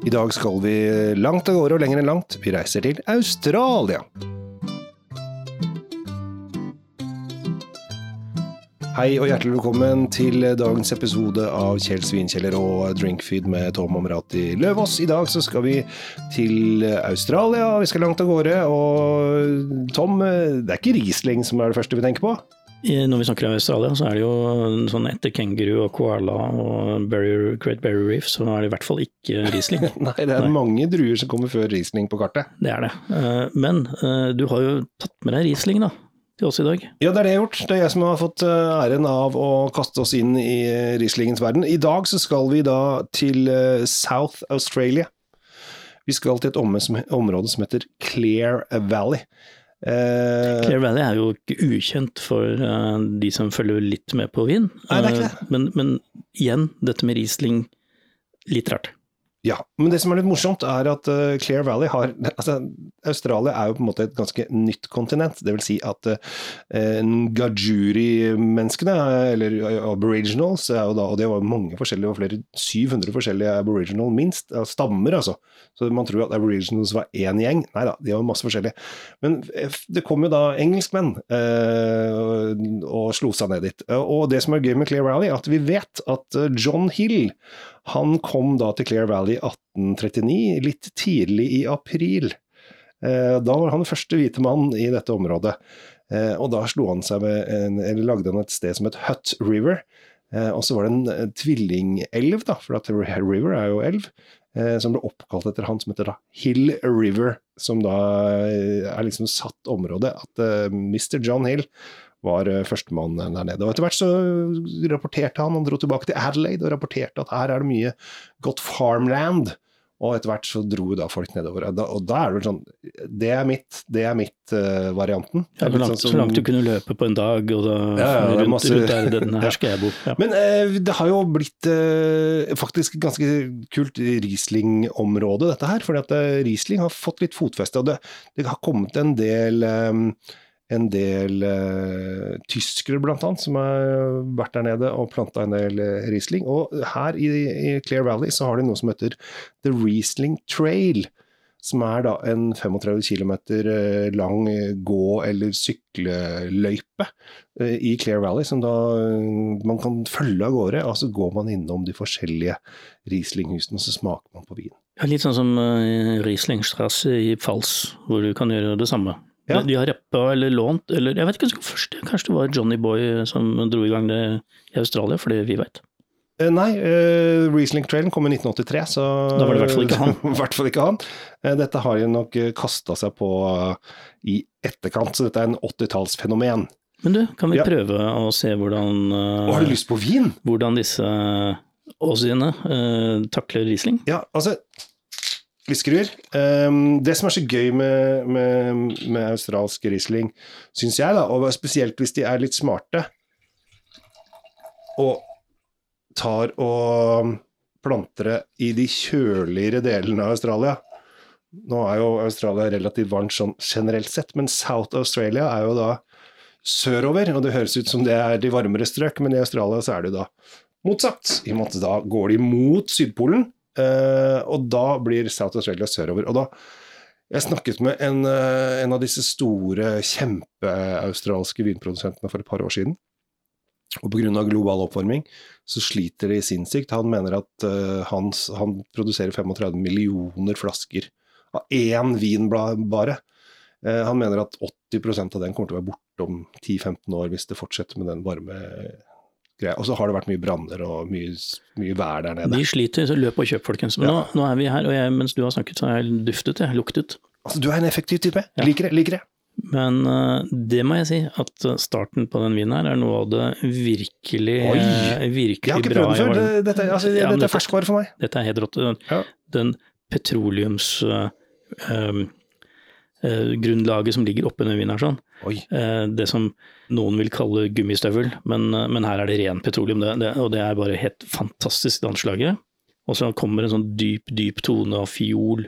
I dag skal vi langt av gårde og lenger enn langt. Vi reiser til Australia. Hei og hjertelig velkommen til dagens episode av Kjell Svinkjeller og Drinkfeed med Tom Omrati Løvaas. I dag så skal vi til Australia, vi skal langt av gårde. Og Tom, det er ikke Riesling som er det første vi tenker på? Når vi snakker om Australia, så er det jo sånn etter kenguru og koala og barrier, Great Barrier Reef, så er det i hvert fall ikke Riesling. Nei, det er Nei. mange druer som kommer før Riesling på kartet. Det er det. Eh, men eh, du har jo tatt med deg Riesling, da til oss i dag? Ja, det er det jeg har gjort. Det er jeg som har fått eh, æren av å kaste oss inn i Rieslingens verden. I dag så skal vi da til South Australia. Vi skal til et område som heter Clear Valley. Eh, Clare Valley er jo ikke ukjent for uh, de som følger litt med på vin. Nei, det er ikke det. Uh, men, men, igjen, dette med Riesling, litt rart. Ja, men det som er litt morsomt, er at uh, Clear Valley har altså, Australia er jo på en måte et ganske nytt kontinent. Det vil si at uh, Ngajuri-menneskene, eller aboriginals, jo da, og det var mange forskjellige, og flere 700 forskjellige aboriginal, minst, stammer altså. Så man tror at aboriginals var én gjeng. Nei da, de var masse forskjellige. Men det kom jo da engelskmenn uh, og slo seg ned dit. Og det som er gøy med Clear Valley, er at vi vet at John Hill han kom da til Clear Valley 1839, litt tidlig i april. Eh, da var han første hvite mann i dette området. Eh, og da slo han seg med en, eller lagde han et sted som het Hut River. Eh, og så var det en tvillingelv, da, for at River er jo elv, som ble oppkalt etter han som heter da Hill River, som da er liksom satt område. At Mr. John Hill var eh, førstemann der nede. Og Etter hvert så rapporterte han, han dro tilbake til Adelaide og rapporterte at her er det mye godt farmland. Og etter hvert så dro da folk nedover. Og da, er det vel sånn Det er mitt, det er mitt-varianten. Uh, ja, langt, sånn så langt du kunne løpe på en dag, og da ja, ja, rundt, masse, rundt der, den her skal jeg bo. Ja. Men uh, det har jo blitt uh, faktisk ganske kult Riesling-område, dette her. fordi at Riesling har fått litt fotfeste. Og det, det har kommet en del um, en del uh, tyskere, annet, som har vært der nede og planta en del uh, Riesling. Og her i, i, Clear Valley så har de noe som heter The Riesling Trail. Som er da en 35 km uh, lang gå- eller sykleløype uh, i Clear Valley, som da man kan følge av gårde. Og så går man innom de forskjellige Riesling-husene, og så smaker man på vin. Ja, litt sånn som Rieslingstrasse i Fals, hvor du kan gjøre det samme. Ja. De har rappa eller lånt, eller jeg vet ikke hvem som først, kanskje det var Johnny Boy som dro i gang det i Australia, for det vi vet. Eh, nei, uh, Riesling Trailen kom i 1983, så Da var det i hvert fall ikke han. hvert fall ikke han. Uh, dette har de nok kasta seg på uh, i etterkant, så dette er en 80-tallsfenomen. Men du, kan vi ja. prøve å se hvordan uh, Har du lyst på vin? Hvordan disse Aussiene takler Riesling? Ja, altså Viskerur. Um, det som er så gøy med, med, med australsk Riesling, syns jeg, da, og spesielt hvis de er litt smarte, og tar og planter det i de kjøligere delene av Australia. Nå er jo Australia relativt varmt sånn generelt sett, men South Australia er jo da sørover, og det høres ut som det er de varmere strøk, men i Australia så er det jo da motsatt. I og med da går de mot Sydpolen, Uh, og da blir South Australia sørover. Og da Jeg snakket med en, uh, en av disse store, kjempeaustralske vinprodusentene for et par år siden. Og pga. global oppvarming så sliter de sinnssykt. Han mener at uh, han, han, produserer 35 millioner flasker av én vin bare. han mener at 80% av den kommer til å være borte om 10-15 år hvis det fortsetter med den varme greier. Og så har det vært mye branner og mye, mye, vær der nede. De sliter, så løp og kjøp, folkens. Men ja. nå, nå, er vi her, og jeg, mens du har snakket, så har jeg duftet, jeg luktet. Altså, du er en effektiv type. Ja. Liker det. liker det. Men uh, det må jeg si, at starten på den vinen her er noe av det virkelig, Oi. Uh, virkelig bra. Jeg har ikke prøvd den før. Dette, altså, ja, dette er ferskvare for meg. Dette er helt rått. Den, den petroleumsgrunnlaget um, uh, som ligger oppi den vinen her. Sånn. Eh, det som noen vil kalle gummistøvel, men, eh, men her er det ren petroleum. Det, det, og det er bare helt fantastisk, det anslaget. Og så kommer en sånn dyp, dyp tone av fiol.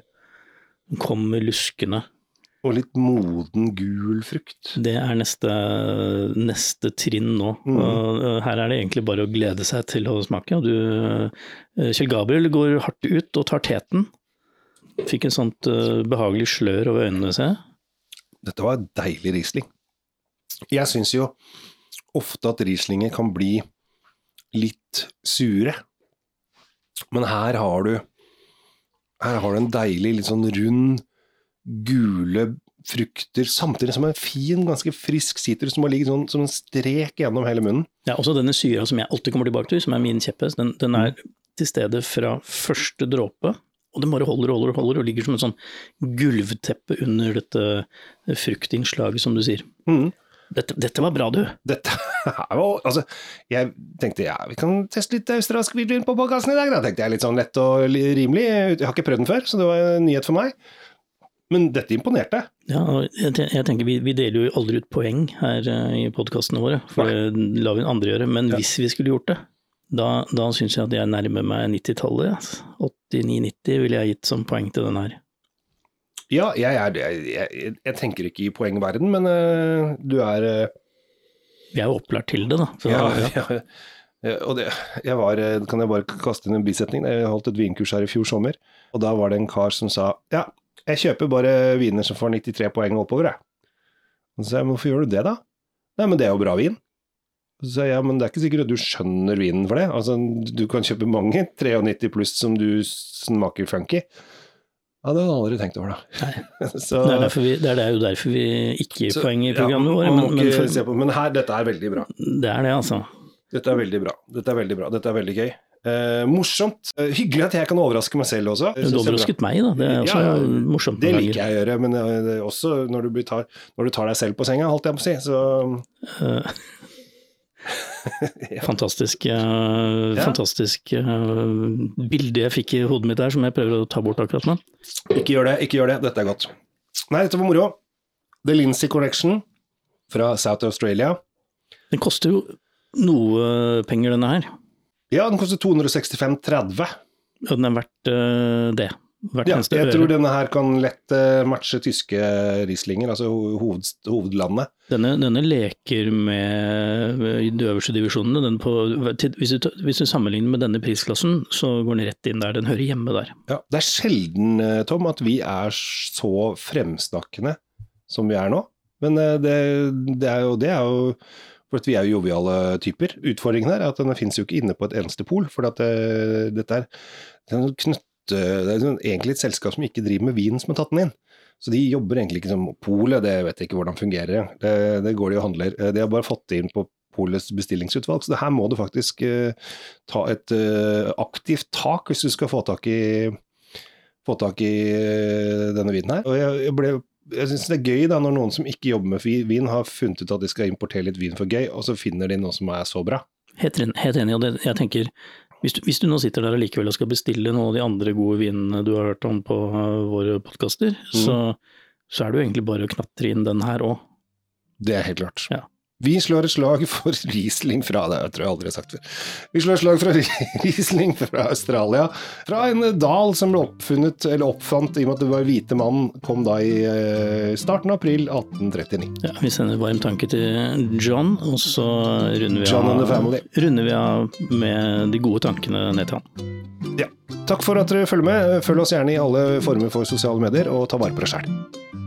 Den kommer luskende. Og litt moden, gul frukt. Det er neste, neste trinn nå. Mm. Eh, her er det egentlig bare å glede seg til å smake. Og du, Kjell Gabriel går hardt ut og tar teten Fikk en sånt behagelig slør over øynene, ser jeg. Dette var deilig Riesling. Jeg syns jo ofte at Rieslinger kan bli litt sure. Men her har du Her har du en deilig, litt sånn rund, gule frukter, samtidig som en fin, ganske frisk sitrus som har ligget sånn som en strek gjennom hele munnen. Ja, også denne syra som jeg alltid kommer tilbake til, som er min kjepphest, den, den, er til stede fra første dråpe, og den bare holder og holder og holder, og ligger som et sånn gulvteppe under dette fruktinnslaget, som du sier. Mm. Dette, dette, var bra, du. Dette var, altså, Jeg tenkte ja, vi kan teste litt australsk hvitvin på podkasten i dag, da. tenkte jeg litt sånn lett og rimelig. Jeg har ikke prøvd den før, så det var en nyhet for meg. Men dette imponerte. Ja, jeg, tenker vi, vi, deler jo aldri ut poeng her eh, i podkastene våre, for Nei. det lar vi andre gjøre. Men ja. hvis vi skulle gjort det, da, da syns jeg at jeg nærmer meg 90-tallet. 89-90 ville jeg gitt som poeng til den her. Ja, jeg, er, jeg, jeg tenker ikke i poengverden, men uh, du er uh... Vi er opplært til det, da. Så, ja, ja. ja, og det, jeg var, kan jeg bare kaste inn en bisetning? Jeg holdt et vinkurs her i fjor sommer, og da var det en kar som sa ja, jeg kjøper bare viner som får 93 poeng oppover, jeg. Og så sa jeg, hvorfor gjør du det, da? Nei, men det er jo bra vin. Så sa jeg, ja, men det er ikke sikkert at du skjønner vinen for det. Altså, du kan kjøpe mange 93 pluss som du smaker funky. Ja, det hadde jeg aldri tenkt over, da. så, det, er vi, det, er jo derfor vi ikke gir poeng i programmet vårt. Men, men, men, men, her, dette er veldig bra. Det er det, altså. Dette er veldig bra. Dette er veldig bra. Dette er veldig gøy. Eh, morsomt. Eh, hyggelig at jeg kan overraske meg selv også. Du overrasket meg, da. Det er også ja, ja, morsomt. Det liker jeg å gjøre, men uh, også når du, tar, når du, tar, deg selv på senga, holdt jeg på å si. Så uh, Fantastisk, uh, fantastisk bilde jeg fikk i hodet mitt her, som jeg prøver å ta bort akkurat nå. Ikke gjør det, ikke gjør det. Dette er godt. Nei, dette var moro. The Lincy Collection fra South Australia. Den koster jo noe penger, denne her. Ja, den koster 265,30. Ja, den er verdt uh, det? Ja, jeg tror denne her kan lett uh, matche tyske Rieslinger, altså hoved, hovedlandet. Denne, denne, leker med de øverste divisjonene. På, hvis, du, hvis, du, sammenligner med denne prisklassen, så går den rett inn der. Den hører hjemme der. Ja, Det er sjelden, eh, Tom, at vi er så fremsnakkende som vi er nå. Men det, det, er jo, det er jo for vi er jo joviale typer. Utfordringen her er at den finnes jo ikke inne på et eneste pol. For at det, eh, dette er, det er, det er egentlig et selskap som ikke driver med vin som har tatt den inn. Så de jobber egentlig ikke som polet, det vet jeg ikke hvordan fungerer. Det, det går de og handler. Eh, de har bare fått det inn på polets bestillingsutvalg, så det her må du faktisk uh, ta et uh, aktivt tak hvis du skal få tak i, få tak i uh, denne vinen her. Og jeg, jeg ble jeg syns det er gøy da, når noen som ikke jobber med vin, har funnet ut at de skal importere litt vin for gøy, og så finner de noe som er så bra. Helt, helt enig, og det, jeg tenker hvis du, hvis du, nå sitter der allikevel og skal bestille noen av de andre gode vinene du har hørt om på våre podkaster, mm. så, så, er det jo egentlig bare å knatre inn den her òg. Det er helt klart. Ja. Vi slår et slag for Riesling fra det, jeg tror jeg aldri har sagt før. Vi slår et slag for Riesling fra Australia. Fra en dal som ble oppfunnet, eller oppfant i og med at det var hvite mann, kom da i eh, starten av april 1839. Ja, Vi sender varm tanke til John, og så runder vi, av, runder vi av med de gode tankene ned til han. Ja. Takk for at dere følger med. Følg oss gjerne i alle former for sosiale medier, og ta vare på dere sjæl.